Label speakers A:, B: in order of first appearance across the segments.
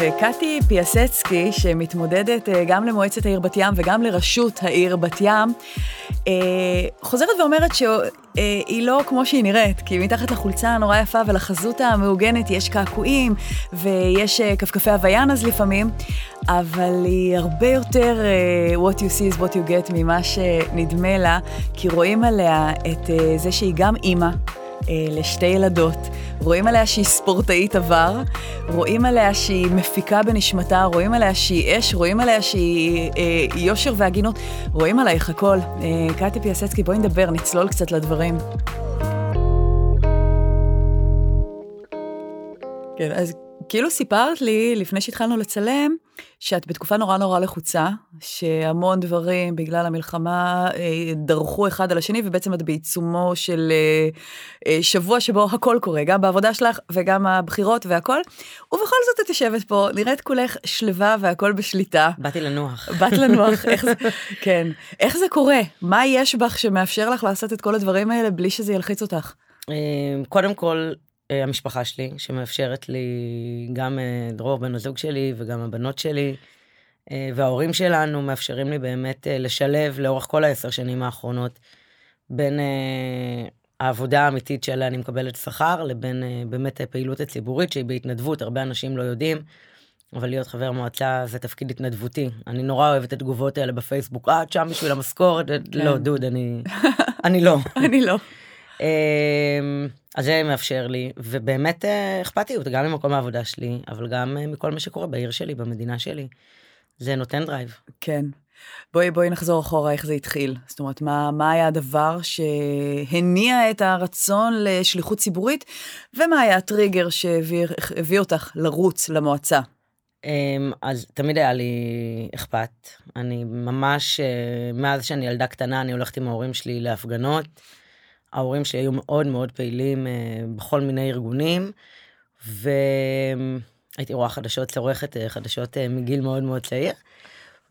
A: וקטי פיאסצקי, שמתמודדת אה, גם למועצת העיר בת ים וגם לראשות העיר בת ים, אה, חוזרת ואומרת שהיא לא כמו שהיא נראית, כי מתחת לחולצה הנורא יפה ולחזות המעוגנת יש קעקועים ויש אה, כפכפי הוויאן אז לפעמים, אבל היא הרבה יותר what you see is what you get ממה שנדמה לה, כי רואים עליה את זה שהיא גם אימא. לשתי ילדות, רואים עליה שהיא ספורטאית עבר, רואים עליה שהיא מפיקה בנשמתה, רואים עליה שהיא אש, רואים עליה שהיא אה, יושר והגינות, רואים עלייך הכל. אה, קטי פיאסצקי, בואי נדבר, נצלול קצת לדברים. כן, אז כאילו סיפרת לי, לפני שהתחלנו לצלם, שאת בתקופה נורא נורא לחוצה, שהמון דברים בגלל המלחמה אה, דרכו אחד על השני, ובעצם את בעיצומו של אה, אה, שבוע שבו הכל קורה, גם בעבודה שלך וגם הבחירות והכל, ובכל זאת את יושבת פה, נראית כולך שלווה והכל בשליטה.
B: באתי לנוח.
A: באת לנוח, איך זה, כן. איך זה קורה? מה יש בך שמאפשר לך לעשות את כל הדברים האלה בלי שזה ילחיץ אותך?
B: קודם כל, המשפחה שלי, שמאפשרת לי, גם אה, דרור בן הזוג שלי וגם הבנות שלי, אה, וההורים שלנו מאפשרים לי באמת לשלב לאורך כל העשר שנים האחרונות בין העבודה האמיתית שעליה אני מקבלת שכר לבין באמת הפעילות הציבורית שהיא בהתנדבות, הרבה אנשים לא יודעים. אבל להיות חבר מועצה זה תפקיד התנדבותי. אני נורא אוהבת את התגובות האלה בפייסבוק, אה, את שם בשביל המשכורת? כן. לא, דוד, אני, אני לא.
A: אני לא.
B: אמ, אז זה מאפשר לי, ובאמת אה, אכפתיות, גם ממקום העבודה שלי, אבל גם אה, מכל מה שקורה בעיר שלי, במדינה שלי. זה נותן drive.
A: כן. בואי, בואי נחזור אחורה איך זה התחיל. זאת אומרת, מה, מה היה הדבר שהניע את הרצון לשליחות ציבורית, ומה היה הטריגר שהביא אותך לרוץ למועצה?
B: אמ, אז תמיד היה לי אכפת. אני ממש, אה, מאז שאני ילדה קטנה, אני הולכת עם ההורים שלי להפגנות. ההורים שלי היו מאוד מאוד פעילים uh, בכל מיני ארגונים, והייתי רואה חדשות, צורכת uh, חדשות uh, מגיל מאוד מאוד צעיר.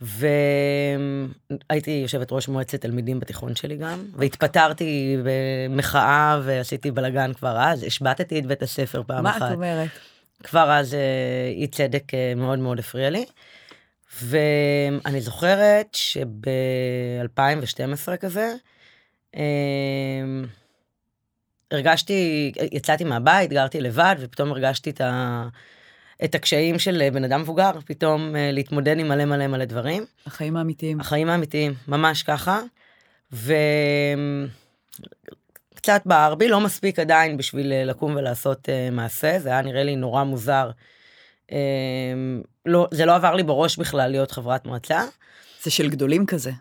B: והייתי יושבת ראש מועצת תלמידים בתיכון שלי גם, והתפטרתי במחאה ועשיתי בלאגן כבר אז, השבתתי את בית הספר פעם
A: מה
B: אחת.
A: מה את אומרת?
B: כבר אז אי צדק מאוד מאוד הפריע לי. ואני זוכרת שב-2012 כזה, הרגשתי, יצאתי מהבית, גרתי לבד, ופתאום הרגשתי את, ה, את הקשיים של בן אדם מבוגר, פתאום אה, להתמודד עם מלא מלא מלא דברים.
A: החיים האמיתיים.
B: החיים האמיתיים, ממש ככה. וקצת בער בי, לא מספיק עדיין בשביל אה, לקום ולעשות uh, מעשה, זה היה נראה לי נורא מוזר. Um, לא, זה לא עבר לי בראש בכלל להיות חברת מועצה.
A: זה של גדולים כזה.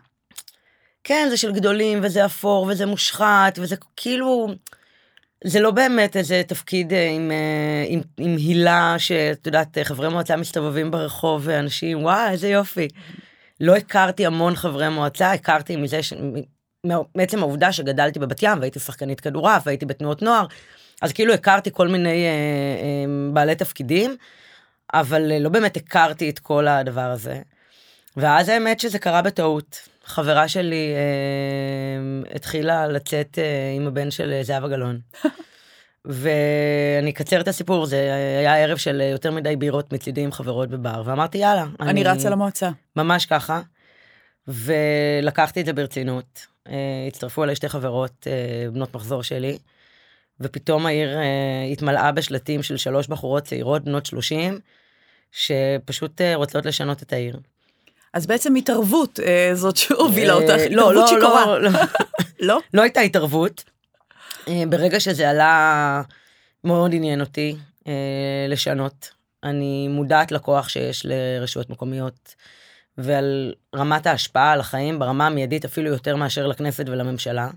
B: כן, זה של גדולים, וזה אפור, וזה מושחת, וזה כאילו... זה לא באמת איזה תפקיד אה, עם, אה, עם, עם הילה שאת יודעת חברי מועצה מסתובבים ברחוב ואנשים וואי איזה יופי. לא הכרתי המון חברי מועצה הכרתי מזה ש... מעצם העובדה שגדלתי בבת ים והייתי שחקנית כדורעף והייתי בתנועות נוער אז כאילו הכרתי כל מיני אה, אה, בעלי תפקידים אבל אה, לא באמת הכרתי את כל הדבר הזה. ואז האמת שזה קרה בטעות חברה שלי אה, התחילה לצאת אה, עם הבן של אה, זהבה גלאון. ואני אקצר את הסיפור, זה היה ערב של יותר מדי בירות מצידי עם חברות בבר, ואמרתי יאללה.
A: אני, אני רצה למועצה.
B: ממש ככה. ולקחתי את זה ברצינות. אה, הצטרפו אליי שתי חברות, אה, בנות מחזור שלי, ופתאום העיר אה, התמלאה בשלטים של שלוש בחורות צעירות, בנות 30, שפשוט רוצות לשנות את העיר.
A: אז בעצם התערבות אה, זאת שהובילה אותך, אה, לא, התערבות לא, שיכורה. לא, לא,
B: לא? לא הייתה התערבות. אה, ברגע שזה עלה, מאוד עניין אותי לשנות. אני מודעת לכוח שיש לרשויות מקומיות ועל רמת ההשפעה על החיים ברמה המיידית אפילו יותר מאשר לכנסת ולממשלה.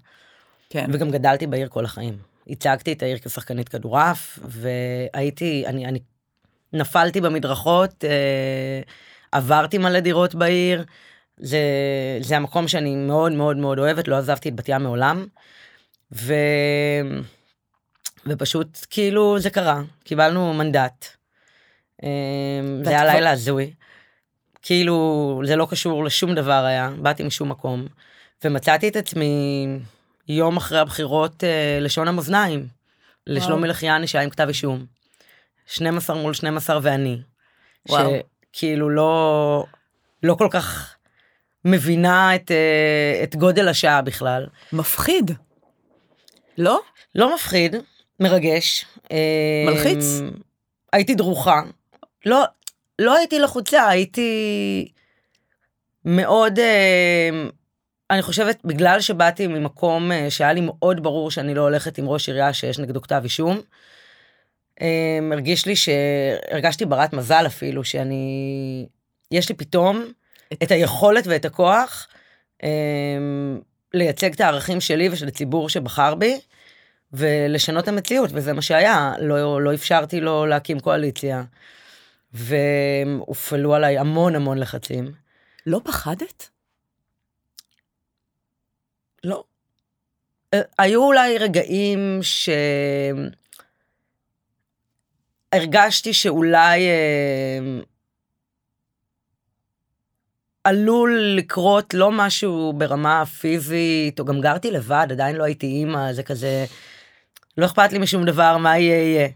B: כן. וגם גדלתי בעיר כל החיים. הצגתי את העיר כשחקנית כדורעף והייתי, אני, אני נפלתי במדרכות. אה, עברתי מלא דירות בעיר, זה, זה המקום שאני מאוד מאוד מאוד אוהבת, לא עזבתי את בת ים מעולם. ו... ופשוט כאילו זה קרה, קיבלנו מנדט. אמ, זה היה לילה הזוי. כאילו זה לא קשור לשום דבר היה, באתי משום מקום. ומצאתי את עצמי יום אחרי הבחירות אה, לשון המאזניים. לשלומי לחיאני שהיה עם כתב אישום. 12 מול 12 ואני.
A: וואו.
B: שכאילו לא, לא כל כך מבינה את, אה, את גודל השעה בכלל.
A: מפחיד. לא?
B: לא מפחיד, מרגש. אה,
A: מלחיץ?
B: הייתי דרוכה. לא, לא הייתי לחוצה, הייתי מאוד, אה, אני חושבת, בגלל שבאתי ממקום שהיה לי מאוד ברור שאני לא הולכת עם ראש עירייה שיש נגדו כתב אישום. אה, הרגיש לי שהרגשתי ברת מזל אפילו, שאני, יש לי פתאום
A: את-
B: את היכולת ואת הכוח אה, לייצג את הערכים שלי ושל הציבור שבחר בי. ולשנות את המציאות, וזה מה שהיה, לא, לא אפשרתי לו להקים קואליציה. והופעלו עליי המון המון לחצים.
A: לא פחדת?
B: לא. אה, היו אולי רגעים ש... הרגשתי שאולי אה, עלול לקרות לא משהו ברמה פיזית, או גם גרתי לבד, עדיין לא הייתי אימא, זה כזה, לא אכפת לי משום דבר, מה יהיה יהיה.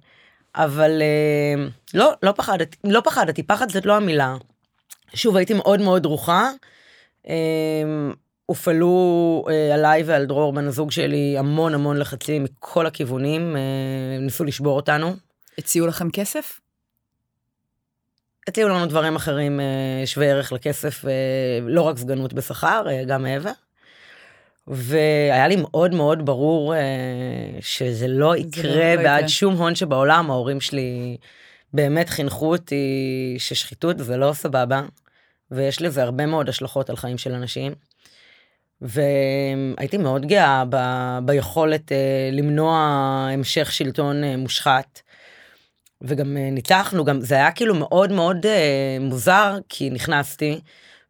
B: אבל אה, לא, לא פחדתי, לא פחדתי, פחד זאת לא המילה. שוב, הייתי מאוד מאוד דרוכה. אה, הופעלו אה, עליי ועל דרור, בן הזוג שלי, המון המון לחצים מכל הכיוונים, אה, ניסו לשבור אותנו.
A: הציעו לכם כסף?
B: הציעו לנו דברים אחרים אה, שווי ערך לכסף, אה, לא רק סגנות בשכר, אה, גם מעבר. והיה לי מאוד מאוד ברור שזה לא
A: לא
B: יקרה
A: יקרה.
B: בעד שום הון שבעולם, ההורים שלי באמת חינכו אותי ששחיתות זה לא סבבה, ויש לזה הרבה מאוד השלכות על חיים של אנשים. והייתי מאוד גאה ב, ביכולת למנוע המשך שלטון מושחת. וגם אה, ניצחנו, גם זה היה כאילו מאוד מאוד אה, מוזר, כי נכנסתי,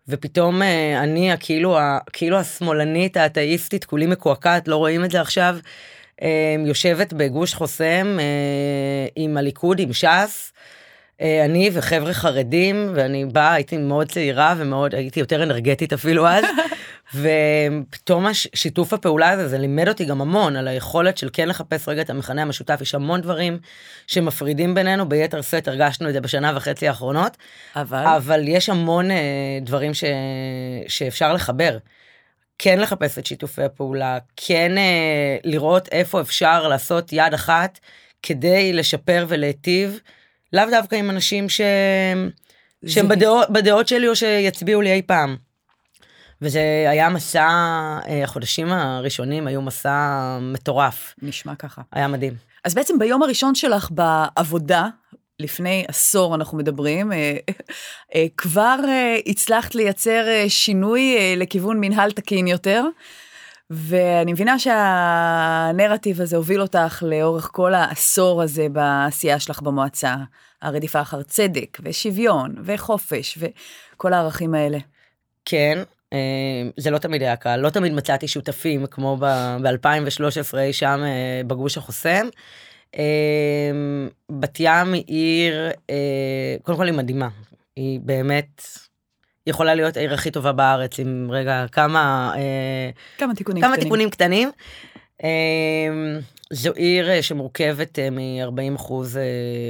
B: ופתאום אה, אני, הכאילו, ה- כאילו השמאלנית האתאיסטית, כולי מקועקעת, לא רואים את זה עכשיו, אה, יושבת בגוש חוסם אה, עם הליכוד, עם ש"ס. אה, אני וחבר'ה חרדים, ואני באה, הייתי מאוד צעירה ומאוד, הייתי יותר אנרגטית אפילו אז, ופתאום שיתוף הפעולה הזה, זה לימד אותי גם המון על היכולת של כן לחפש רגע את המכנה המשותף, יש המון דברים שמפרידים בינינו, ביתר שאת הרגשנו את זה בשנה וחצי האחרונות,
A: אבל...
B: אבל יש המון אה, דברים ש... שאפשר לחבר. כן לחפש את שיתופי הפעולה, כן אה, לראות איפה אפשר לעשות יד אחת כדי לשפר ולהיטיב, לאו דווקא עם אנשים ש... שהם בדעות, בדעות שלי או שיצביעו לי אי פעם. וזה היה מסע, אה, החודשים הראשונים היו מסע מטורף,
A: נשמע ככה.
B: היה מדהים.
A: אז בעצם ביום הראשון שלך בעבודה, לפני עשור אנחנו מדברים, אה, אה, כבר הצלחת לייצר שינוי לכיוון מנהל תקין יותר, ואני מבינה שהנרטיב הזה הוביל אותך לאורך כל העשור הזה בעשייה שלך במועצה, הרדיפה אחר צדק ושוויון וחופש וכל הערכים האלה.
B: כן, זה לא תמיד היה קל, לא תמיד מצאתי שותפים כמו ב-2013 אי שם אה, בגוש החוסם. אה, בת ים היא עיר, אה, קודם כל היא מדהימה, היא באמת יכולה להיות העיר הכי טובה בארץ עם רגע כמה אה,
A: כמה תיקונים
B: כמה
A: קטנים.
B: תיקונים קטנים. אה, זו עיר שמורכבת מ-40 אחוז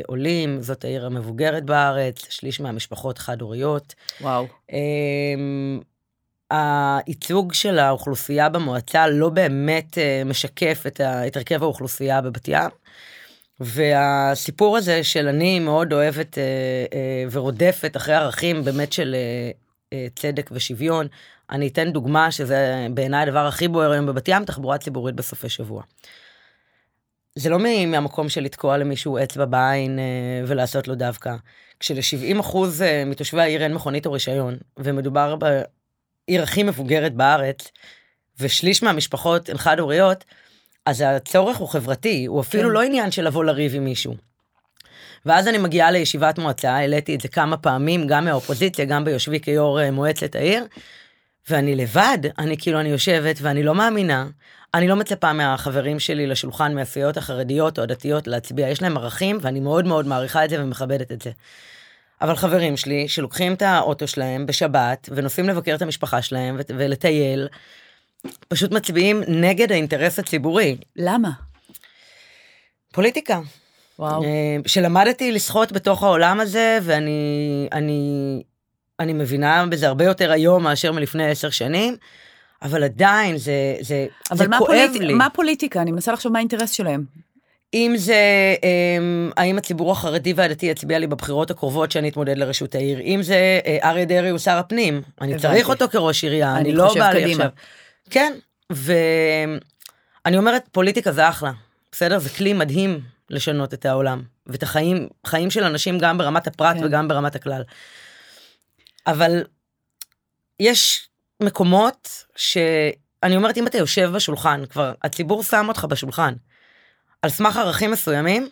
B: עולים, זאת העיר המבוגרת בארץ, שליש מהמשפחות חד-הוריות.
A: וואו.
B: הייצוג של האוכלוסייה במועצה לא באמת אה, משקף את, הרכב האוכלוסייה בבת ים. והסיפור הזה של אני מאוד אוהבת אה, אה, ורודפת אחרי ערכים באמת של צדק ושוויון. אני אתן דוגמה שזה בעיניי הדבר הכי בוער היום בבת ים, תחבורה ציבורית בסופי שבוע. זה לא מהמקום של לתקוע למישהו אצבע בעין ולעשות לו דווקא. כשל-70 אחוז אה, מתושבי העיר אין מכונית או רישיון, ומדובר בעיר הכי מבוגרת בארץ, ושליש מהמשפחות הן חד-הוריות, אז הצורך הוא חברתי, הוא אפילו
A: כן.
B: לא עניין של לבוא לריב עם מישהו. ואז אני מגיעה לישיבת מועצה, העליתי את זה כמה פעמים, גם מהאופוזיציה, גם ביושבי כיו"ר אה, מועצת העיר, ואני לבד, אני כאילו, אני יושבת ואני לא מאמינה. אני לא מצפה מהחברים שלי לשולחן מהסיעות החרדיות או הדתיות להצביע, יש להם ערכים ואני מאוד מאוד מעריכה את זה ומכבדת את זה. אבל חברים שלי שלוקחים את האוטו שלהם בשבת ונוסעים לבקר את המשפחה שלהם ולטייל, פשוט מצביעים נגד האינטרס הציבורי.
A: למה?
B: פוליטיקה.
A: וואו.
B: אה, שלמדתי לשחות בתוך העולם הזה, ואני אני, אני מבינה בזה הרבה יותר היום מאשר מלפני עשר שנים, אבל עדיין זה, זה,
A: אבל
B: זה
A: מה,
B: כואב
A: פוליט...
B: לי.
A: מה פוליטיקה? אני מנסה לחשוב מה האינטרס שלהם.
B: אם זה, אמ, האם הציבור החרדי והדתי יצביע לי בבחירות הקרובות שאני אתמודד לראשות העיר, אם זה אה, אריה דרעי הוא שר הפנים, אני
A: הבנתי.
B: צריך אותו כראש עירייה,
A: אני
B: אני לא באה לי. עכשיו. כן, ואני אומרת, פוליטיקה זה אחלה, בסדר? זה כלי מדהים לשנות את העולם, ואת החיים, חיים של אנשים גם ברמת הפרט
A: כן.
B: וגם ברמת הכלל. אבל יש מקומות שאני אומרת, אם אתה יושב בשולחן, כבר הציבור שם אותך בשולחן, על סמך ערכים מסוימים,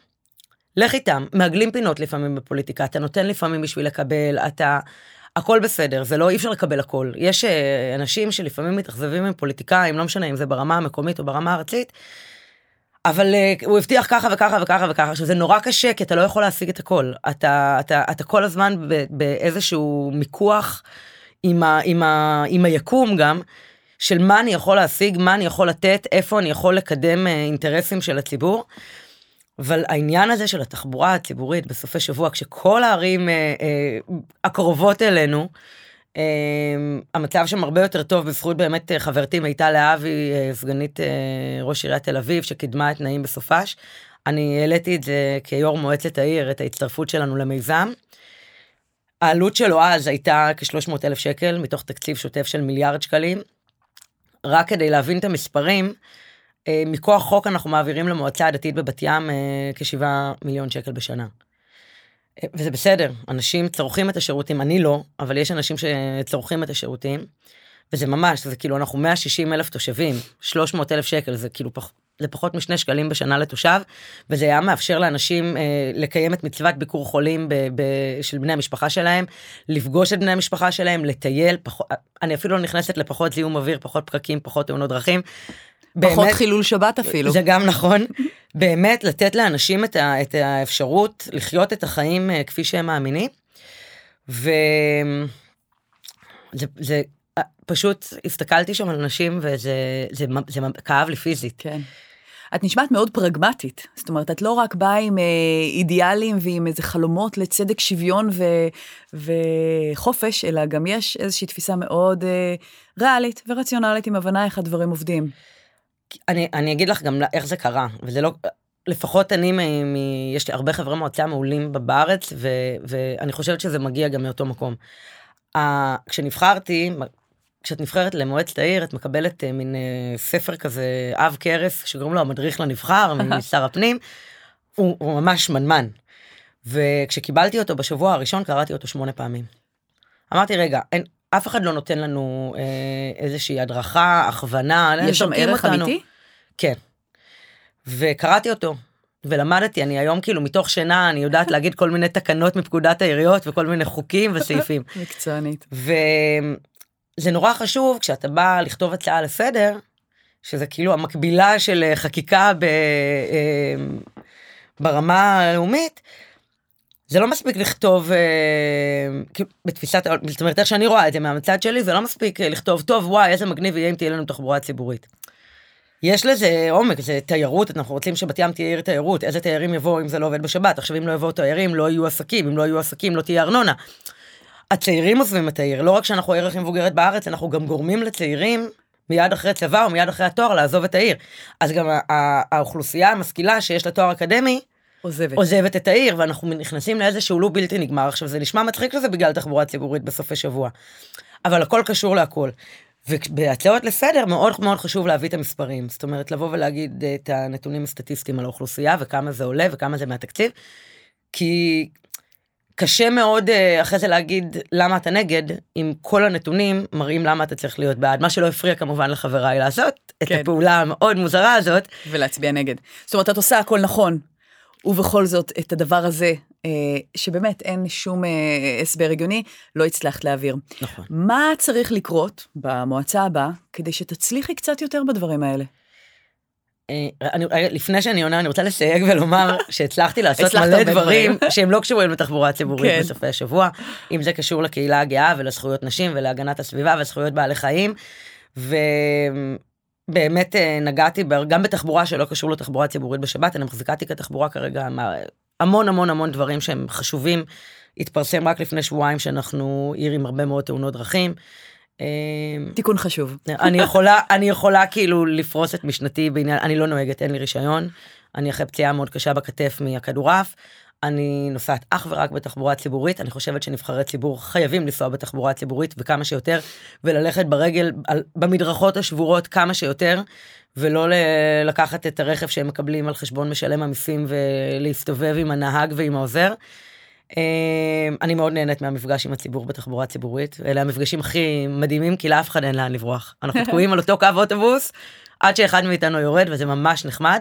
B: לך איתם, מעגלים פינות לפעמים בפוליטיקה, אתה נותן לפעמים בשביל לקבל, אתה... הכל בסדר, זה לא, אי אפשר לקבל הכל. יש אה, אנשים שלפעמים מתאכזבים עם פוליטיקאים, לא משנה אם זה ברמה המקומית או ברמה הארצית, אבל אה, הוא הבטיח ככה וככה וככה וככה, עכשיו זה נורא קשה, כי אתה לא יכול להשיג את הכל. אתה, אתה, אתה כל הזמן באיזשהו מיקוח עם, ה, עם, ה, עם היקום גם, של מה אני יכול להשיג, מה אני יכול לתת, איפה אני יכול לקדם אה, אינטרסים של הציבור. אבל העניין הזה של התחבורה הציבורית בסופי שבוע, כשכל הערים אה, אה, הקרובות אלינו, אה, המצב שם הרבה יותר טוב בזכות באמת אה, חברתי מיטל להבי, אה, סגנית אה, ראש עיריית תל אביב, שקידמה את נעים בסופש. אני העליתי את זה כיו"ר מועצת העיר, את ההצטרפות שלנו למיזם. העלות שלו אז הייתה כ-300 אלף שקל, מתוך תקציב שוטף של מיליארד שקלים. רק כדי להבין את המספרים, אה, מכוח חוק אנחנו מעבירים למועצה הדתית בבת ים אה, כשבעה מיליון שקל בשנה. אה, וזה בסדר, אנשים צורכים את השירותים, אני לא, אבל יש אנשים שצורכים את השירותים, וזה ממש, זה כאילו אנחנו 160 אלף תושבים, 300 אלף שקל, זה כאילו פח, זה פחות משני שקלים בשנה לתושב, וזה היה מאפשר לאנשים אה, לקיים את מצוות ביקור חולים ב, ב, של בני המשפחה שלהם, לפגוש את בני המשפחה שלהם, לטייל, פחות, אני אפילו לא נכנסת לפחות זיהום אוויר, פחות פקקים, פחות תאונות דרכים.
A: פחות
B: באמת-
A: חילול שבת אפילו.
B: זה גם נכון. באמת לתת לאנשים את, ה, את האפשרות לחיות את החיים אה, כפי שהם מאמינים. וזה זה, אה, פשוט הסתכלתי שם על אנשים וזה זה, זה, זה כאב לי פיזית.
A: כן. את נשמעת מאוד פרגמטית, זאת אומרת, את לא רק באה עם אה, אידיאלים ועם איזה חלומות לצדק, שוויון ו, וחופש, אלא גם יש איזושהי תפיסה מאוד אה, ריאלית ורציונלית עם הבנה איך הדברים עובדים.
B: אני, אני אגיד לך גם איך זה קרה, וזה לא, לפחות אני, מ, מ, יש לי הרבה חברי מועצה מעולים בארץ, ו, ואני חושבת שזה מגיע גם מאותו מקום. Uh, כשנבחרתי, כשאת נבחרת למועצת העיר, את מקבלת uh, מין uh, ספר כזה עב כרס, שקוראים לו המדריך לנבחר, משר הפנים, הוא, הוא ממש מנמן. וכשקיבלתי אותו בשבוע הראשון, קראתי אותו שמונה פעמים. אמרתי, רגע, אין, אף אחד לא נותן לנו אה, איזושהי הדרכה, הכוונה,
A: יש שם ערך
B: אותנו.
A: אמיתי?
B: כן. וקראתי אותו, ולמדתי, אני היום כאילו מתוך שינה, אני יודעת להגיד כל מיני תקנות מפקודת העיריות וכל מיני חוקים וסעיפים.
A: מקצוענית.
B: וזה נורא חשוב כשאתה בא לכתוב הצעה לסדר, שזה כאילו המקבילה של אה, חקיקה ב... אה, ברמה הלאומית, זה לא מספיק לכתוב, אה, כאילו, בתפיסת, זאת אומרת, איך שאני רואה את זה מהמצד שלי, זה לא מספיק לכתוב, טוב, וואי, איזה מגניב יהיה אם תהיה לנו תחבורה ציבורית. יש לזה עומק, זה תיירות, אנחנו רוצים שבת ים תהיה עיר תיירות, איזה תיירים יבואו אם זה לא עובד בשבת, עכשיו אם לא יבואו תיירים, לא יהיו עסקים, אם לא יהיו עסקים, לא תהיה ארנונה. הצעירים עוזבים את העיר, לא רק שאנחנו העיר הכי מבוגרת בארץ, אנחנו גם גורמים לצעירים מיד אחרי צבא או מיד אחרי התואר לעזוב את העיר. אז גם האוכלוסייה המשכילה שיש לה תואר אקדמי,
A: עוזבת.
B: עוזבת את העיר ואנחנו נכנסים לאיזשהו לופ בלתי נגמר עכשיו זה נשמע מצחיק שזה בגלל תחבורה ציבורית בסופי שבוע. אבל הכל קשור להכל. ובהצעות לסדר מאוד מאוד חשוב להביא את המספרים זאת אומרת לבוא ולהגיד את הנתונים הסטטיסטיים על האוכלוסייה וכמה זה עולה וכמה זה מהתקציב. כי קשה מאוד אה, אחרי זה להגיד למה אתה נגד אם כל הנתונים מראים למה אתה צריך להיות בעד מה שלא הפריע כמובן לחבריי לעשות את
A: כן.
B: הפעולה המאוד מוזרה הזאת
A: ולהצביע נגד. זאת אומרת, את עושה הכל נכון, ובכל זאת, את הדבר הזה, אה, שבאמת אין שום אה, הסבר הגיוני, לא הצלחת להעביר.
B: נכון.
A: מה צריך לקרות במועצה הבאה, כדי שתצליחי קצת יותר בדברים האלה?
B: אה, אני, רגע, לפני שאני עונה אני רוצה לסייג ולומר שהצלחתי לעשות מלא דברים. שהם לא קשורים לתחבורה ציבורית
A: כן.
B: בסופי השבוע אם זה קשור לקהילה הגאה ולזכויות נשים ולהגנת הסביבה וזכויות בעלי חיים. באמת אה, נגעתי גם בתחבורה שלא קשור לתחבורה ציבורית בשבת, אני מחזיקה תיק התחבורה כרגע, המון המון המון דברים שהם חשובים. התפרסם רק לפני שבועיים שאנחנו עיר עם הרבה מאוד תאונות דרכים. אה,
A: תיקון חשוב.
B: אני יכולה, אני יכולה כאילו לפרוס את משנתי בעניין, אני לא נוהגת, אין לי רישיון. אני אחרי פציעה מאוד קשה בכתף מהכדורעף. אני נוסעת אך ורק בתחבורה ציבורית, אני חושבת שנבחרי ציבור חייבים לנסוע בתחבורה ציבורית וכמה שיותר, וללכת ברגל על, במדרכות השבורות כמה שיותר, ולא ל- לקחת את הרכב שהם מקבלים על חשבון משלם המיסים ולהסתובב עם הנהג ועם העוזר. אה, אני מאוד נהנית מהמפגש עם הציבור בתחבורה ציבורית, אלה המפגשים הכי מדהימים, כי לאף אחד אין לאן לברוח. אנחנו תקועים על אותו קו אוטובוס, עד שאחד מאיתנו יורד, וזה ממש נחמד.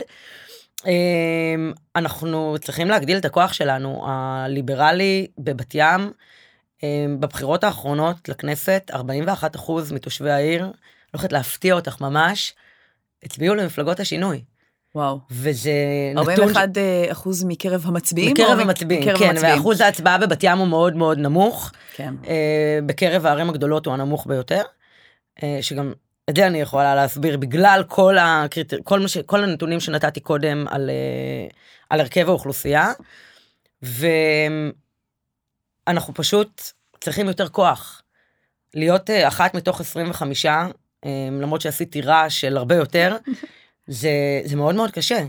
B: אמ, אנחנו צריכים להגדיל את הכוח שלנו הליברלי בבת ים אמ, בבחירות האחרונות לכנסת 41 אחוז מתושבי העיר אני הולכת להפתיע אותך ממש הצביעו למפלגות השינוי
A: וואו.
B: וזה נתון
A: 41 אה, אחוז מקרב המצביעים?
B: בקרב
A: או
B: המצביעים
A: מקרב
B: כן
A: המצביעים?
B: ואחוז ההצבעה בבת ים הוא מאוד מאוד נמוך
A: כן.
B: אה, בקרב הערים הגדולות הוא הנמוך ביותר אה, שגם את זה אני יכולה להסביר בגלל כל הקריטר... כל, מה ש... כל הנתונים שנתתי קודם על, אה, על הרכב האוכלוסייה ואנחנו פשוט צריכים יותר כוח. להיות אה, אחת מתוך 25 אה, למרות שעשיתי רעש של הרבה יותר זה, זה מאוד מאוד קשה.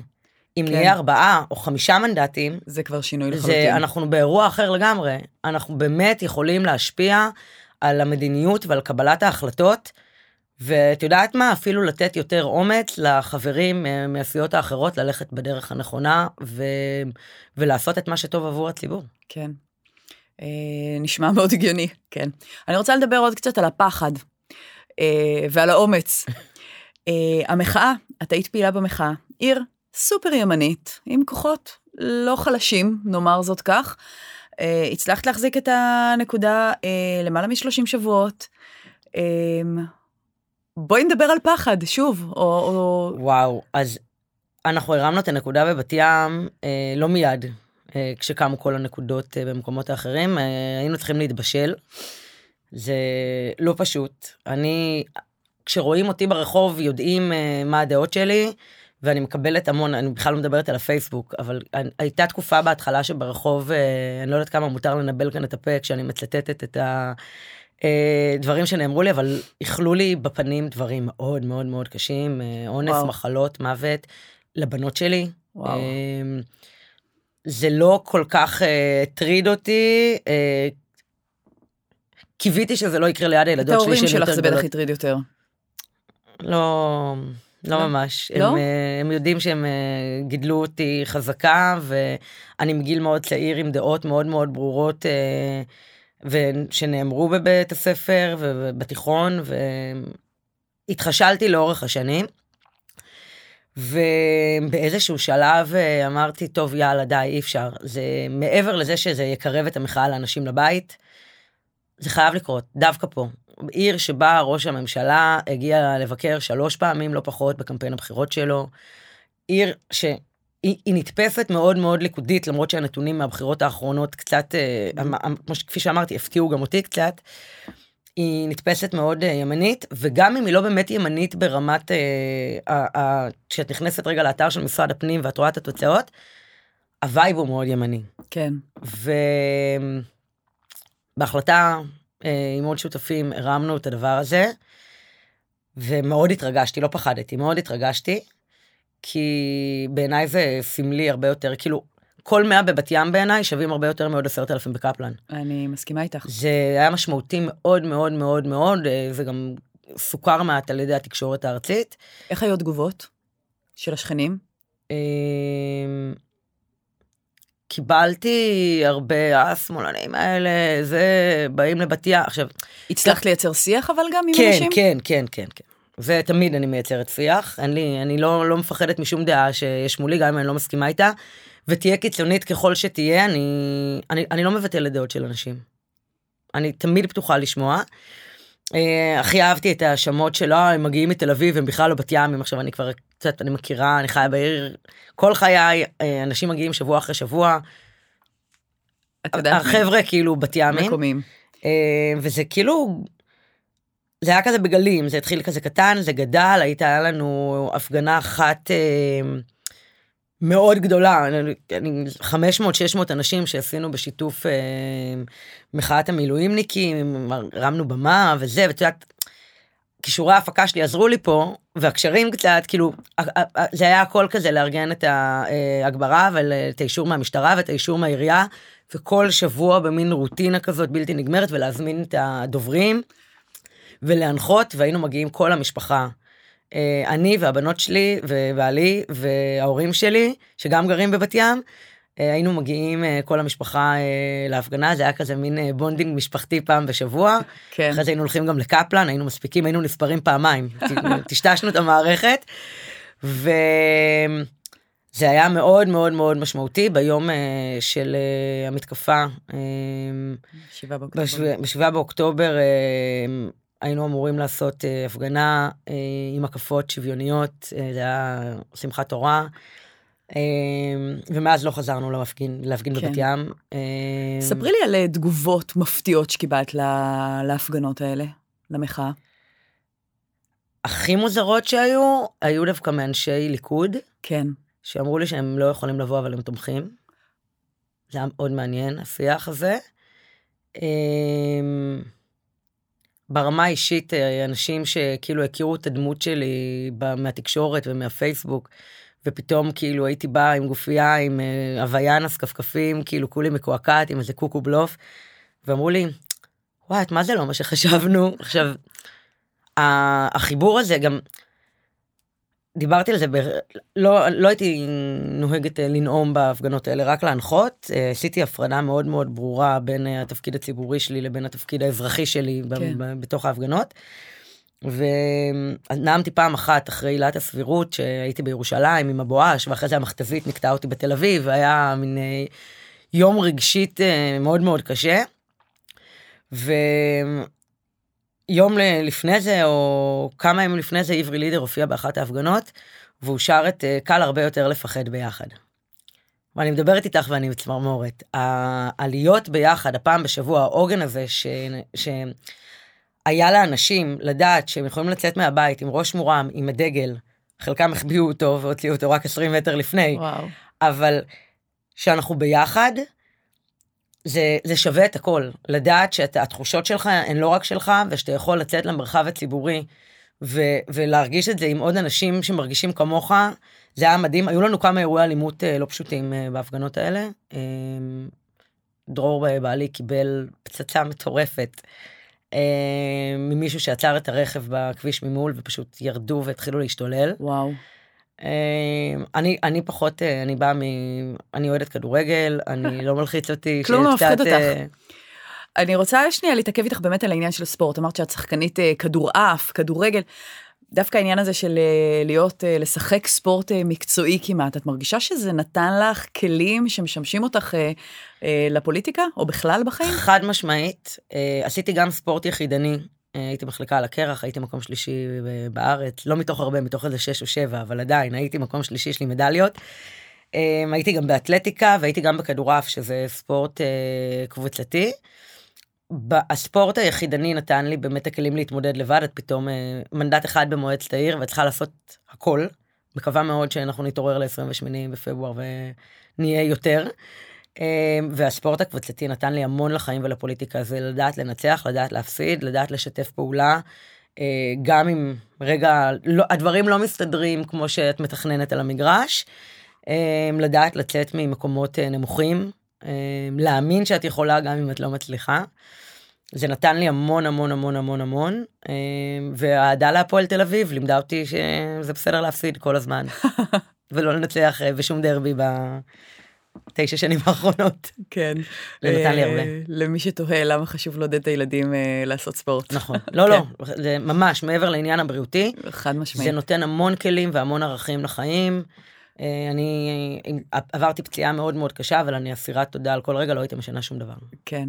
B: אם
A: כן.
B: נהיה ארבעה או חמישה מנדטים
A: זה כבר שינוי
B: זה
A: לחלוטין.
B: אנחנו באירוע אחר לגמרי אנחנו באמת יכולים להשפיע על המדיניות ועל קבלת ההחלטות. ואת יודעת מה אפילו לתת יותר אומץ לחברים אה, מהסיעות האחרות ללכת בדרך הנכונה ו... ולעשות את מה שטוב עבור הציבור.
A: כן. אה, נשמע מאוד הגיוני, כן. אני רוצה לדבר עוד קצת על הפחד אה, ועל האומץ. אה, המחאה, את היית פעילה במחאה, עיר סופר ימנית, עם כוחות לא חלשים, נאמר זאת כך. אה, הצלחת להחזיק את הנקודה אה, למעלה מ-30 שבועות. אה, בואי נדבר על פחד, שוב, או... או...
B: וואו אז אנחנו הרמנו את הנקודה בבת ים אה, לא מיד אה, כשקמו כל הנקודות אה, במקומות האחרים אה, היינו צריכים להתבשל. זה לא פשוט אני כשרואים אותי ברחוב יודעים אה, מה הדעות שלי ואני מקבלת המון אני בכלל לא מדברת על הפייסבוק אבל אני- הייתה תקופה בהתחלה שברחוב אה, אני לא יודעת כמה מותר לנבל כאן את הפה כשאני מצטטת את ה... אה, דברים שנאמרו לי אבל איחלו לי בפנים דברים מאוד מאוד מאוד קשים אונס
A: וואו.
B: מחלות מוות לבנות שלי.
A: וואו.
B: אה, זה לא כל כך הטריד אותי קיוויתי שזה לא יקרה ליד
A: את
B: הילדות שלי
A: ההורים
B: שהן
A: שלך זה בטח. הטריד יותר.
B: לא, לא
A: לא?
B: ממש.
A: לא?
B: הם, אה, הם יודעים שהם אה, גידלו אותי חזקה ואני מגיל מאוד צעיר עם דעות מאוד מאוד ברורות אה, ושנאמרו בבית הספר ובתיכון והתחשלתי לאורך השנים. ובאיזשהו שלב אמרתי טוב יאללה די אי אפשר זה מעבר לזה שזה יקרב את המחאה לאנשים לבית. זה חייב לקרות דווקא פה עיר שבה ראש הממשלה הגיע לבקר שלוש פעמים לא פחות בקמפיין הבחירות שלו. עיר שהיא היא נתפסת מאוד מאוד ליכודית למרות שהנתונים מהבחירות האחרונות קצת אה, אמ- כמו שכפי שאמרתי הפתיעו גם אותי קצת. היא נתפסת מאוד אה, ימנית וגם אם היא לא באמת ימנית ברמת אה, כשאת נכנסת רגע לאתר של משרד הפנים ואת רואה את התוצאות. ה vibe הוא מאוד ימני.
A: כן.
B: ובהחלטה עם עוד שותפים הרמנו את הדבר הזה, ומאוד התרגשתי, לא פחדתי, מאוד התרגשתי, כי בעיניי זה סמלי הרבה יותר, כאילו, כל מאה בבת ים בעיניי שווים הרבה יותר מעוד עשרת אלפים בקפלן.
A: אני מסכימה איתך.
B: זה היה משמעותי מאוד מאוד מאוד מאוד, אה, זה גם סוכר מעט על ידי התקשורת הארצית.
A: איך היו התגובות של השכנים?
B: קיבלתי הרבה, אה, השמאלנים האלה, זה, באים לבת ים. עכשיו,
A: הצלחת לייצר שיח אבל גם עם
B: כן,
A: אנשים?
B: כן, כן, כן, כן. ותמיד אני מייצרת שיח, אין לי, אני לא, לא מפחדת משום דעה שיש מולי, גם אם אני לא מסכימה איתה, ותהיה קיצונית ככל שתהיה, אני, אני, אני לא מבטלת דעות של אנשים. אני תמיד פתוחה לשמוע. אה, הכי אהבתי את ההאשמות שלו, הם מגיעים מתל אביב, הם בכלל לא בת ימים, עכשיו אני כבר קצת, אני מכירה, אני חיה בעיר כל חיי, אה, אנשים מגיעים שבוע אחרי שבוע, החבר'ה כאילו בת ימים.
A: מקומיים.
B: אה, וזה כאילו זה היה כזה בגלים, זה התחיל כזה קטן, זה גדל, הייתה לנו הפגנה אחת מאוד גדולה, 500-600 אנשים שעשינו בשיתוף אה, מחאת המילואימניקים, הרמנו במה וזה, ואת יודעת, כישורי ההפקה שלי עזרו לי פה, והקשרים קצת, כאילו, זה היה הכל כזה לארגן את ההגברה ואת האישור מהמשטרה ואת האישור מהעירייה, וכל שבוע במין רוטינה כזאת בלתי נגמרת ולהזמין את הדוברים ולהנחות, והיינו מגיעים כל המשפחה. אה, אני והבנות שלי ובעלי וההורים שלי, שגם גרים בבת ים, אה, היינו מגיעים אה, כל המשפחה להפגנה, זה היה כזה מין bonding משפחתי פעם בשבוע. כן. אחרי זה היינו הולכים גם לקפלן, היינו מספיקים, היינו נספרים פעמיים, טשטשנו את המערכת. וזה היה מאוד מאוד מאוד משמעותי ביום של המתקפה. ב-7 באוקטובר היינו אמורים לעשות הפגנה עם הקפות שוויוניות, זה היה שמחת תורה. אמ, ומאז לא חזרנו להפגין, להפגין כן. בבת ים. אמ,
A: ספרי לי על אה, תגובות מפתיעות שקיבלת לה, להפגנות האלה, למחאה.
B: הכי מוזרות שהיו, היו דווקא מאנשי ליכוד.
A: כן.
B: שאמרו לי שהם לא יכולים לבוא, אבל הם תומכים. זה היה מאוד מעניין, השיח הזה. ברמה האישית, אה, אנשים שכאילו הכירו את הדמות שלי מהתקשורת ומהפייסבוק, ופתאום כאילו הייתי באה עם גופייה עם אה, הוויאנס כפכפים כאילו כולי מקועקעת עם איזה קוקו בלוף ואמרו לי וואי מה זה לא מה שחשבנו? עכשיו החיבור הזה גם דיברתי על זה ב... לא לא הייתי נוהגת אה, לנאום בהפגנות האלה רק להנחות אה, עשיתי הפרדה מאוד מאוד ברורה בין התפקיד הציבורי שלי לבין התפקיד האזרחי שלי כן. בתוך ההפגנות. ונאמתי פעם אחת אחרי עילת הסבירות שהייתי בירושלים עם הבואש ואחרי זה המכתזית נקטעה אותי בתל אביב והיה מין אה, יום רגשית אה, מאוד מאוד קשה. ויום לפני זה או כמה ימים לפני זה עברי לידר הופיע באחת ההפגנות והוא שר את אה, קל הרבה יותר לפחד ביחד. ואני מדברת איתך ואני מצמרמורת. העליות ביחד הפעם בשבוע העוגן הזה ש... ש... היה לאנשים לדעת שהם יכולים לצאת מהבית עם ראש מורם, עם הדגל, חלקם החביאו אותו והוציאו אותו רק 20 מטר לפני, וואו. אבל שאנחנו ביחד, זה, זה שווה את הכל. לדעת שהתחושות שלך הן לא רק שלך, ושאתה יכול לצאת למרחב הציבורי ו, ולהרגיש את זה עם עוד אנשים שמרגישים כמוך, זה היה מדהים. היו לנו כמה אירועי אלימות אה, לא פשוטים אה, בהפגנות האלה. אה, דרור בעלי קיבל פצצה מטורפת. אה, ממישהו שעצר את הרכב בכביש ממול ופשוט ירדו והתחילו להשתולל.
A: וואו.
B: אה, אני אני פחות אה, אני באה מ... אני אוהדת כדורגל אני לא מלחיץ אותי.
A: כלום לא מפחיד אותך. אני רוצה שנייה להתעכב איתך באמת על העניין של הספורט אמרת שאת שחקנית כדורעף כדורגל. דווקא העניין הזה של להיות, לשחק ספורט מקצועי כמעט, את מרגישה שזה נתן לך כלים שמשמשים אותך לפוליטיקה, או בכלל בחיים?
B: חד משמעית. עשיתי גם ספורט יחידני. הייתי מחלקה על הקרח, הייתי מקום שלישי בארץ, לא מתוך הרבה, מתוך איזה שש או שבע, אבל עדיין, הייתי מקום שלישי, יש לי מדליות. הייתי גם באתלטיקה והייתי גם בכדורעף, שזה ספורט קבוצתי. הספורט היחידני נתן לי באמת הכלים להתמודד לבד, את פתאום אה, מנדט אחד במועצת העיר ואת צריכה לעשות הכל. מקווה מאוד שאנחנו נתעורר ל-28 בפברואר ונהיה יותר. אה, והספורט הקבוצתי נתן לי המון לחיים ולפוליטיקה, זה לדעת לנצח, לדעת להפסיד, לדעת לשתף פעולה. אה, גם אם רגע לא, הדברים לא מסתדרים כמו שאת מתכננת על המגרש, לדעת לצאת ממקומות נמוכים, להאמין שאת יכולה גם אם את לא מצליחה. זה נתן לי המון המון המון המון המון, אה, והאהדה להפועל תל אביב לימדה אותי שזה בסדר להפסיד כל הזמן, ולא לנצח אה, בשום דרבי בתשע שנים האחרונות.
A: כן.
B: זה נתן לי הרבה.
A: למי שתוהה למה חשוב לעודד את הילדים אה, לעשות ספורט.
B: נכון. לא, לא, כן. זה ממש מעבר לעניין הבריאותי.
A: חד משמעית.
B: זה נותן המון כלים והמון ערכים לחיים. אני עברתי פציעה מאוד מאוד קשה, אבל אני אסירת תודה על כל רגע, לא הייתי משנה שום דבר.
A: כן.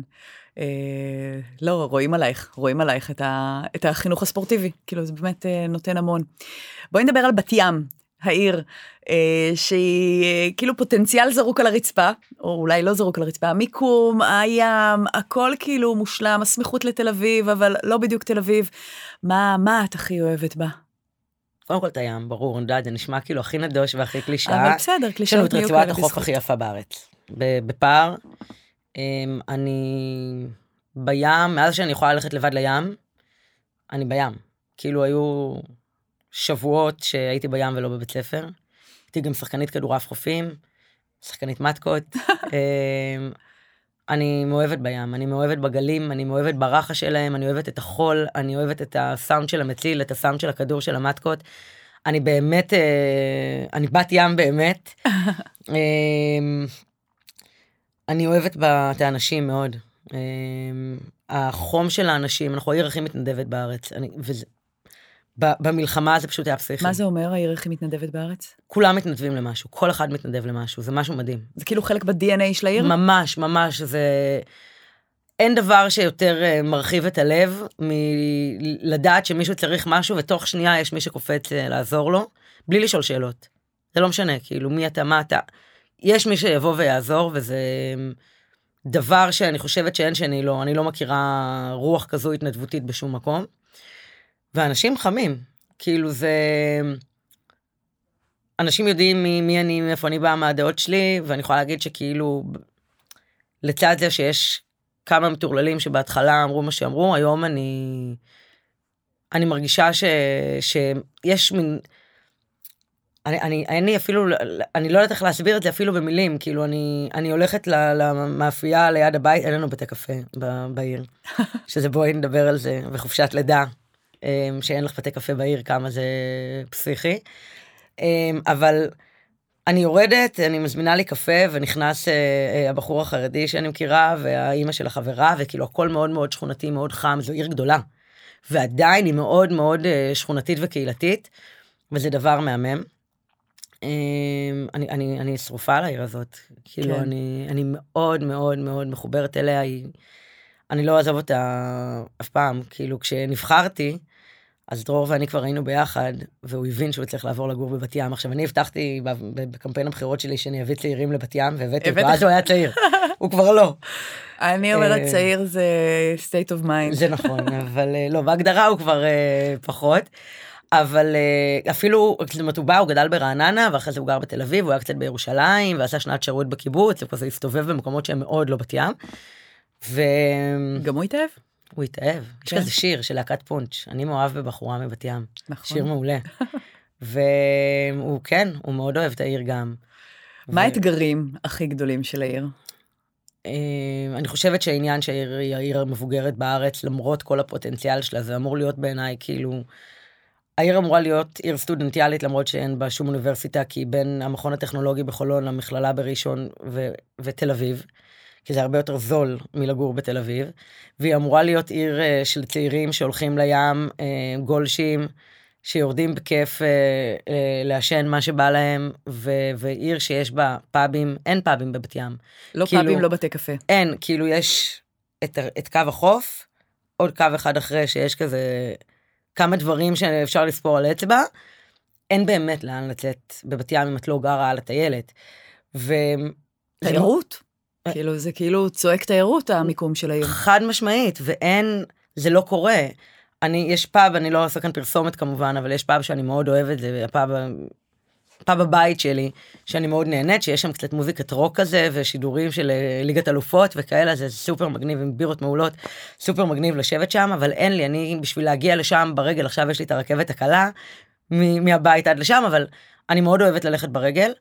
A: אה, לא, רואים עלייך, רואים עלייך את, ה, את החינוך הספורטיבי, כאילו זה באמת אה, נותן המון. בואי נדבר על בת ים. העיר, אה, שהיא אה, כאילו פוטנציאל זרוק על הרצפה, או אולי לא זרוק על הרצפה, המיקום, הים, הכל כאילו מושלם, הסמיכות לתל אביב, אבל לא בדיוק תל אביב. מה, מה את הכי אוהבת בה?
B: קודם כל את הים, ברור, אני יודעת, זה נשמע כאילו הכי נדוש והכי קלישאה.
A: אבל בסדר,
B: יש לנו
A: קלישאות
B: את
A: נהיו
B: רצועת החוף
A: בזכות.
B: הכי יפה בארץ, בפער. אמ, אני בים, מאז שאני יכולה ללכת לבד לים, אני בים. כאילו היו שבועות שהייתי בים ולא בבית ספר. הייתי גם שחקנית כדורעף חופים, שחקנית מתקות. אמ, אני מאוהבת בים, אני מאוהבת בגלים, אני מאוהבת ברחש שלהם, אני אוהבת את החול, אני אוהבת את הסאונד של המציל, את הסאונד של הכדור של המטקות. אני באמת, אה, אני בת ים באמת. אה, אני אוהבת את האנשים מאוד. אה, החום של האנשים, אנחנו העיר הכי מתנדבת בארץ. אני, וזה, במלחמה זה פשוט היה פסיכי.
A: מה זה אומר, העיר הכי מתנדבת בארץ?
B: כולם מתנדבים למשהו, כל אחד מתנדב למשהו, זה משהו מדהים.
A: זה כאילו חלק ב-DNA של העיר?
B: ממש, ממש, זה... אין דבר שיותר אה, מרחיב את הלב מלדעת שמישהו צריך משהו ותוך שנייה יש מי שקופץ אה, לעזור לו, בלי לשאול שאלות. זה לא משנה, כאילו, מי אתה, מה אתה. יש מי שיבוא ויעזור, וזה אה, דבר שאני חושבת שאין שני לו, אני לא מכירה רוח כזו התנדבותית בשום מקום. ואנשים חמים, כאילו זה... אנשים יודעים מי, מי אני, מאיפה אני באה, מה הדעות שלי, ואני יכולה להגיד שכאילו, לצד זה שיש כמה מטורללים שבהתחלה אמרו מה שאמרו, היום אני, אני מרגישה ש, שיש מין, אני, אני, אין לי אפילו, אני לא יודעת איך להסביר את זה אפילו במילים, כאילו אני, אני הולכת למאפייה ליד הבית, אין לנו בתי קפה ב- בעיר, שזה בואי נדבר על זה, וחופשת לידה, שאין לך בתי קפה בעיר, כמה זה פסיכי. אמ, אבל אני יורדת, אני מזמינה לי קפה, ונכנס אה, אה, הבחור החרדי שאני מכירה, והאימא של החברה, וכאילו הכל מאוד מאוד שכונתי, מאוד חם, זו עיר גדולה. ועדיין היא מאוד מאוד אה, שכונתית וקהילתית, וזה דבר מהמם. אמ, אני, אני, אני שרופה על העיר הזאת, כאילו
A: כן.
B: אני, אני מאוד מאוד מאוד מחוברת אליה, היא, אני לא אעזוב אותה אף פעם, כאילו כשנבחרתי, אז דרור ואני כבר היינו ביחד, והוא הבין שהוא צריך לעבור לגור בבת ים. עכשיו, אני הבטחתי בקמפיין הבחירות שלי שאני אביא צעירים לבת ים, והבאתי אותו? אז הוא היה צעיר, הוא כבר לא.
A: אני אומרת
B: אה,
A: צעיר זה state of mind.
B: זה נכון, אבל אה, לא, בהגדרה הוא כבר אה, פחות. אבל אפילו, זאת אומרת, הוא בא, הוא גדל ברעננה, ואחרי זה הוא גר בתל אביב, הוא היה קצת בירושלים, ועשה שנת שירות בקיבוץ, הוא כזה הסתובב במקומות שהם מאוד לא בת ים. והוא
A: גם הוא התאהב?
B: התאהב. יש
A: כן.
B: כזה שיר של להקת פונץ', אני מאוהב בבחורה מבת ים.
A: נכון.
B: שיר מעולה. והוא כן, הוא מאוד אוהב את העיר גם.
A: מה
B: ו-
A: האתגרים הכי גדולים של העיר?
B: אה, אני חושבת שהעניין שהעיר היא העיר המבוגרת בארץ, למרות כל הפוטנציאל שלה, זה אמור להיות בעיניי כאילו... העיר אמורה להיות עיר סטודנטיאלית למרות שאין בה שום אוניברסיטה, כי היא בין המכון הטכנולוגי בחולון למכללה בראשון ו- ותל אביב, כי זה הרבה יותר זול מלגור בתל אביב, והיא אמורה להיות עיר אה, של צעירים שהולכים לים, אה, גולשים, שיורדים בכיף אה, אה, לעשן מה שבא להם, ו- ועיר שיש בה פאבים, אין פאבים בבת ים.
A: לא
B: כאילו-
A: פאבים, לא בתי קפה.
B: אין, כאילו יש את, את קו החוף, עוד קו אחד אחרי שיש כזה כמה דברים שאפשר לספור על אצבע, אין באמת לאן לצאת בבת ים אם את לא גרה על הטיילת. ו...
A: תיירות?
B: אה.
A: כאילו, זה כאילו צועק תיירות, המיקום של העיר.
B: חד משמעית, ואין, זה לא קורה. אני, יש פאב, אני לא עושה כאן פרסומת כמובן, אבל יש פאב שאני מאוד אוהבת, זה הפאב, פאב הבית שלי, שאני מאוד נהנית, שיש שם קצת מוזיקת רוק כזה, ושידורים של אה, ליגת אלופות וכאלה, זה סופר מגניב עם בירות מעולות, סופר מגניב לשבת שם, אבל אין לי, אני בשביל להגיע לשם ברגל, עכשיו יש לי את הרכבת הקלה, מהבית עד לשם, אבל אני מאוד אוהבת ללכת ברגל,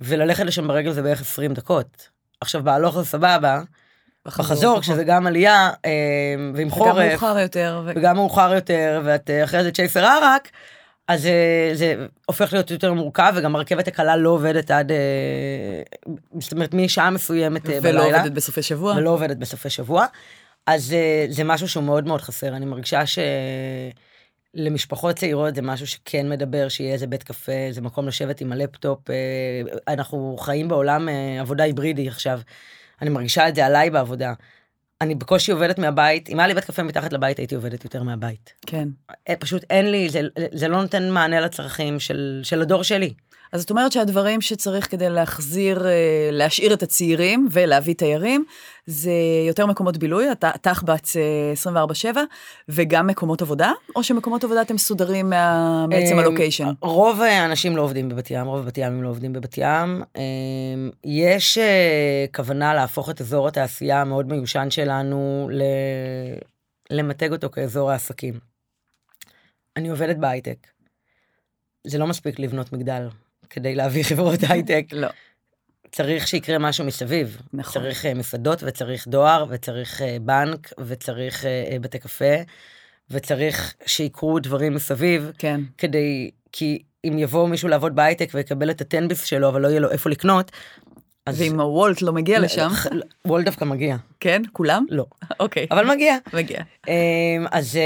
B: וללכת לשם ברגל זה בערך 20 דקות. עכשיו בהלוך זה סבבה, בחזור, כשזה גם עלייה, אה, ועם
A: וגם
B: חורף,
A: מאוחר יותר.
B: וגם מאוחר יותר, ואת אה, אחרי זה צ'ייסר ערק, אז אה, זה הופך להיות יותר מורכב, וגם הרכבת הקלה לא עובדת עד, זאת אומרת, משעה מסוימת אה,
A: ולא
B: בלילה,
A: עובדת בסופי שבוע.
B: ולא עובדת בסופי שבוע. אז זה משהו שהוא מאוד מאוד חסר, אני מרגישה שלמשפחות צעירות זה משהו שכן מדבר, שיהיה איזה בית קפה, איזה מקום לשבת עם הלפטופ. אה, אנחנו חיים בעולם אה, עבודה היברידי עכשיו. אני מרגישה את זה עליי בעבודה. אני בקושי עובדת מהבית, אם היה לי בית קפה מתחת לבית הייתי עובדת יותר מהבית.
A: כן.
B: אה, פשוט אין לי, זה, זה לא נותן מענה לצרכים של, של הדור שלי.
A: אז את אומרת שהדברים שצריך כדי להחזיר, להשאיר את הצעירים ולהביא תיירים, זה יותר מקומות בילוי, תחב"צ 24/7, וגם מקומות עבודה, או שמקומות עבודה אתם מסודרים מה... מעצם הלוקיישן?
B: רוב האנשים לא עובדים בבת ים, רוב הבת ימים לא עובדים בבת ים. יש אה, כוונה להפוך את אזור התעשייה המאוד מיושן שלנו, למתג אותו כאזור העסקים. אני עובדת בהייטק. זה לא מספיק לבנות מגדל. כדי להביא חברות הייטק.
A: לא.
B: צריך שיקרה משהו מסביב.
A: נכון.
B: צריך uh, מסעדות וצריך דואר וצריך uh, בנק וצריך uh, בתי קפה וצריך שיקרו דברים מסביב.
A: כן.
B: כדי, כי אם יבוא מישהו לעבוד בהייטק ויקבל את הטנביס שלו אבל לא יהיה לו איפה לקנות.
A: אז... ואם הוולט לא מגיע לשם?
B: וולט דווקא מגיע.
A: כן? כולם?
B: לא.
A: אוקיי.
B: אבל מגיע.
A: מגיע.
B: אז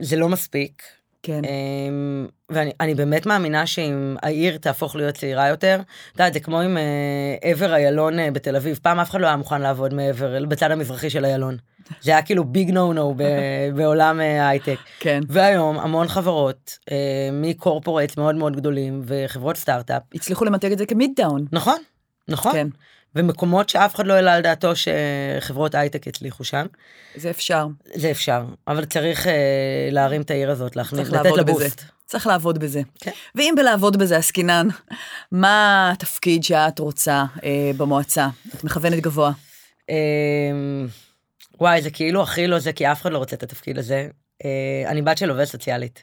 B: זה לא מספיק.
A: כן.
B: אמ, ואני באמת מאמינה שאם העיר תהפוך להיות צעירה יותר, את יודעת, זה כמו עם אה, עבר איילון אה, בתל אביב, פעם אף אחד לא היה מוכן לעבוד מעבר, בצד המזרחי של איילון. זה היה כאילו big no no בעולם אה, הייטק.
A: כן.
B: והיום המון חברות מ corporates מאוד מאוד גדולים וחברות סטארט-אפ.
A: הצליחו למתג את זה כ midtown.
B: נכון, נכון.
A: כן.
B: ומקומות שאף אחד לא העלה על דעתו שחברות הייטק יצליחו שם.
A: זה אפשר.
B: זה אפשר, אבל צריך אה, להרים את העיר הזאת, להכניס, לתת לה בוסט.
A: צריך לעבוד בזה.
B: כן.
A: ואם בלעבוד בזה עסקינן, מה התפקיד שאת רוצה אה, במועצה? את מכוונת גבוה. אה,
B: וואי, זה כאילו הכי לא זה, כי אף אחד לא רוצה את התפקיד הזה. אה, אני בת של עובדת סוציאלית.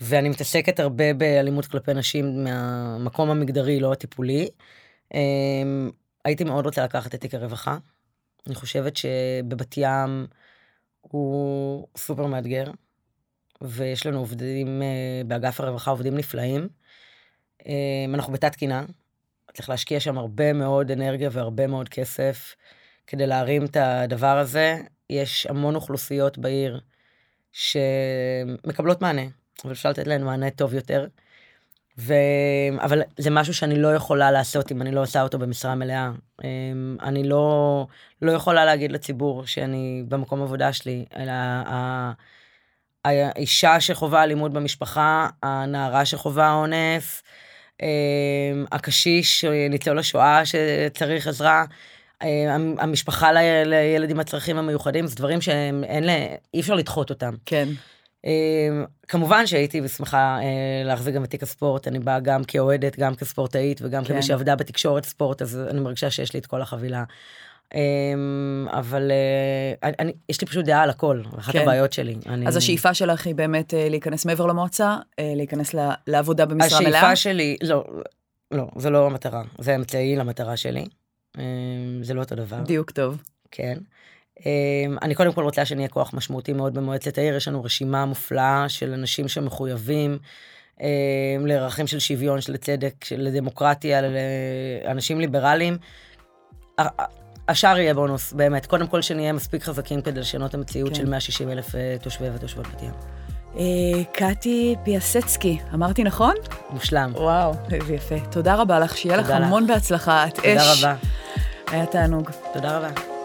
B: ואני מתעסקת הרבה באלימות כלפי נשים מהמקום המגדרי, לא הטיפולי. הייתי מאוד רוצה לקחת את תיק הרווחה. אני חושבת שבבת ים הוא סופר מאתגר, ויש לנו עובדים אה, באגף הרווחה, עובדים נפלאים. אה, אנחנו בתת תקינה, צריך להשקיע שם הרבה מאוד אנרגיה והרבה מאוד כסף כדי להרים את הדבר הזה. יש המון אוכלוסיות בעיר שמקבלות מענה, אבל אפשר לתת להן מענה טוב יותר. ו... אבל זה משהו שאני לא יכולה לעשות אם אני לא עושה אותו במשרה מלאה. אמ, אני לא, לא יכולה להגיד לציבור שאני במקום עבודה שלי, אלא האישה שחווה אלימות במשפחה, הנערה שחווה אונס, אמ, הקשיש, ניצול השואה שצריך עזרה, אמ, המשפחה לילד עם הצרכים המיוחדים, זה דברים שאין, אי אפשר לדחות אותם.
A: כן.
B: אמ, כמובן שהייתי שמחה אה, להחזיק גם את תיק הספורט, אני באה גם כאוהדת, גם כספורטאית וגם כן. כמי שעבדה בתקשורת ספורט, אז אני מרגישה שיש לי את כל החבילה. אמ, אבל אה, אני, יש לי פשוט דעה על הכל, אחת כן. הבעיות שלי. אני...
A: אז השאיפה שלך היא באמת אה, להיכנס מעבר למועצה, להיכנס לעבודה במשרה מלאה?
B: השאיפה שלי, לא, לא, זה לא המטרה, זה אמצעי למטרה שלי. אמ, זה לא אותו דבר.
A: דיוק טוב.
B: כן. אמ, אני קודם כל רוצה שנהיה כוח משמעותי מאוד במועצת העיר, יש לנו רשימה מופלאה של אנשים שמחויבים אמ, לערכים של שוויון, של צדק, של דמוקרטיה, לאנשים ליברליים. השאר יהיה בונוס, באמת. קודם כל שנהיה מספיק חזקים כדי לשנות את המציאות כן. של 160 אלף אה, תושבי ותושבות בת ים.
A: אה, קטי פיאסצקי, אמרתי נכון?
B: מושלם.
A: וואו, איזה יפה. תודה רבה לך, שיהיה לך המון בהצלחה. את
B: אש. תודה רבה.
A: היה תענוג.
B: תודה רבה.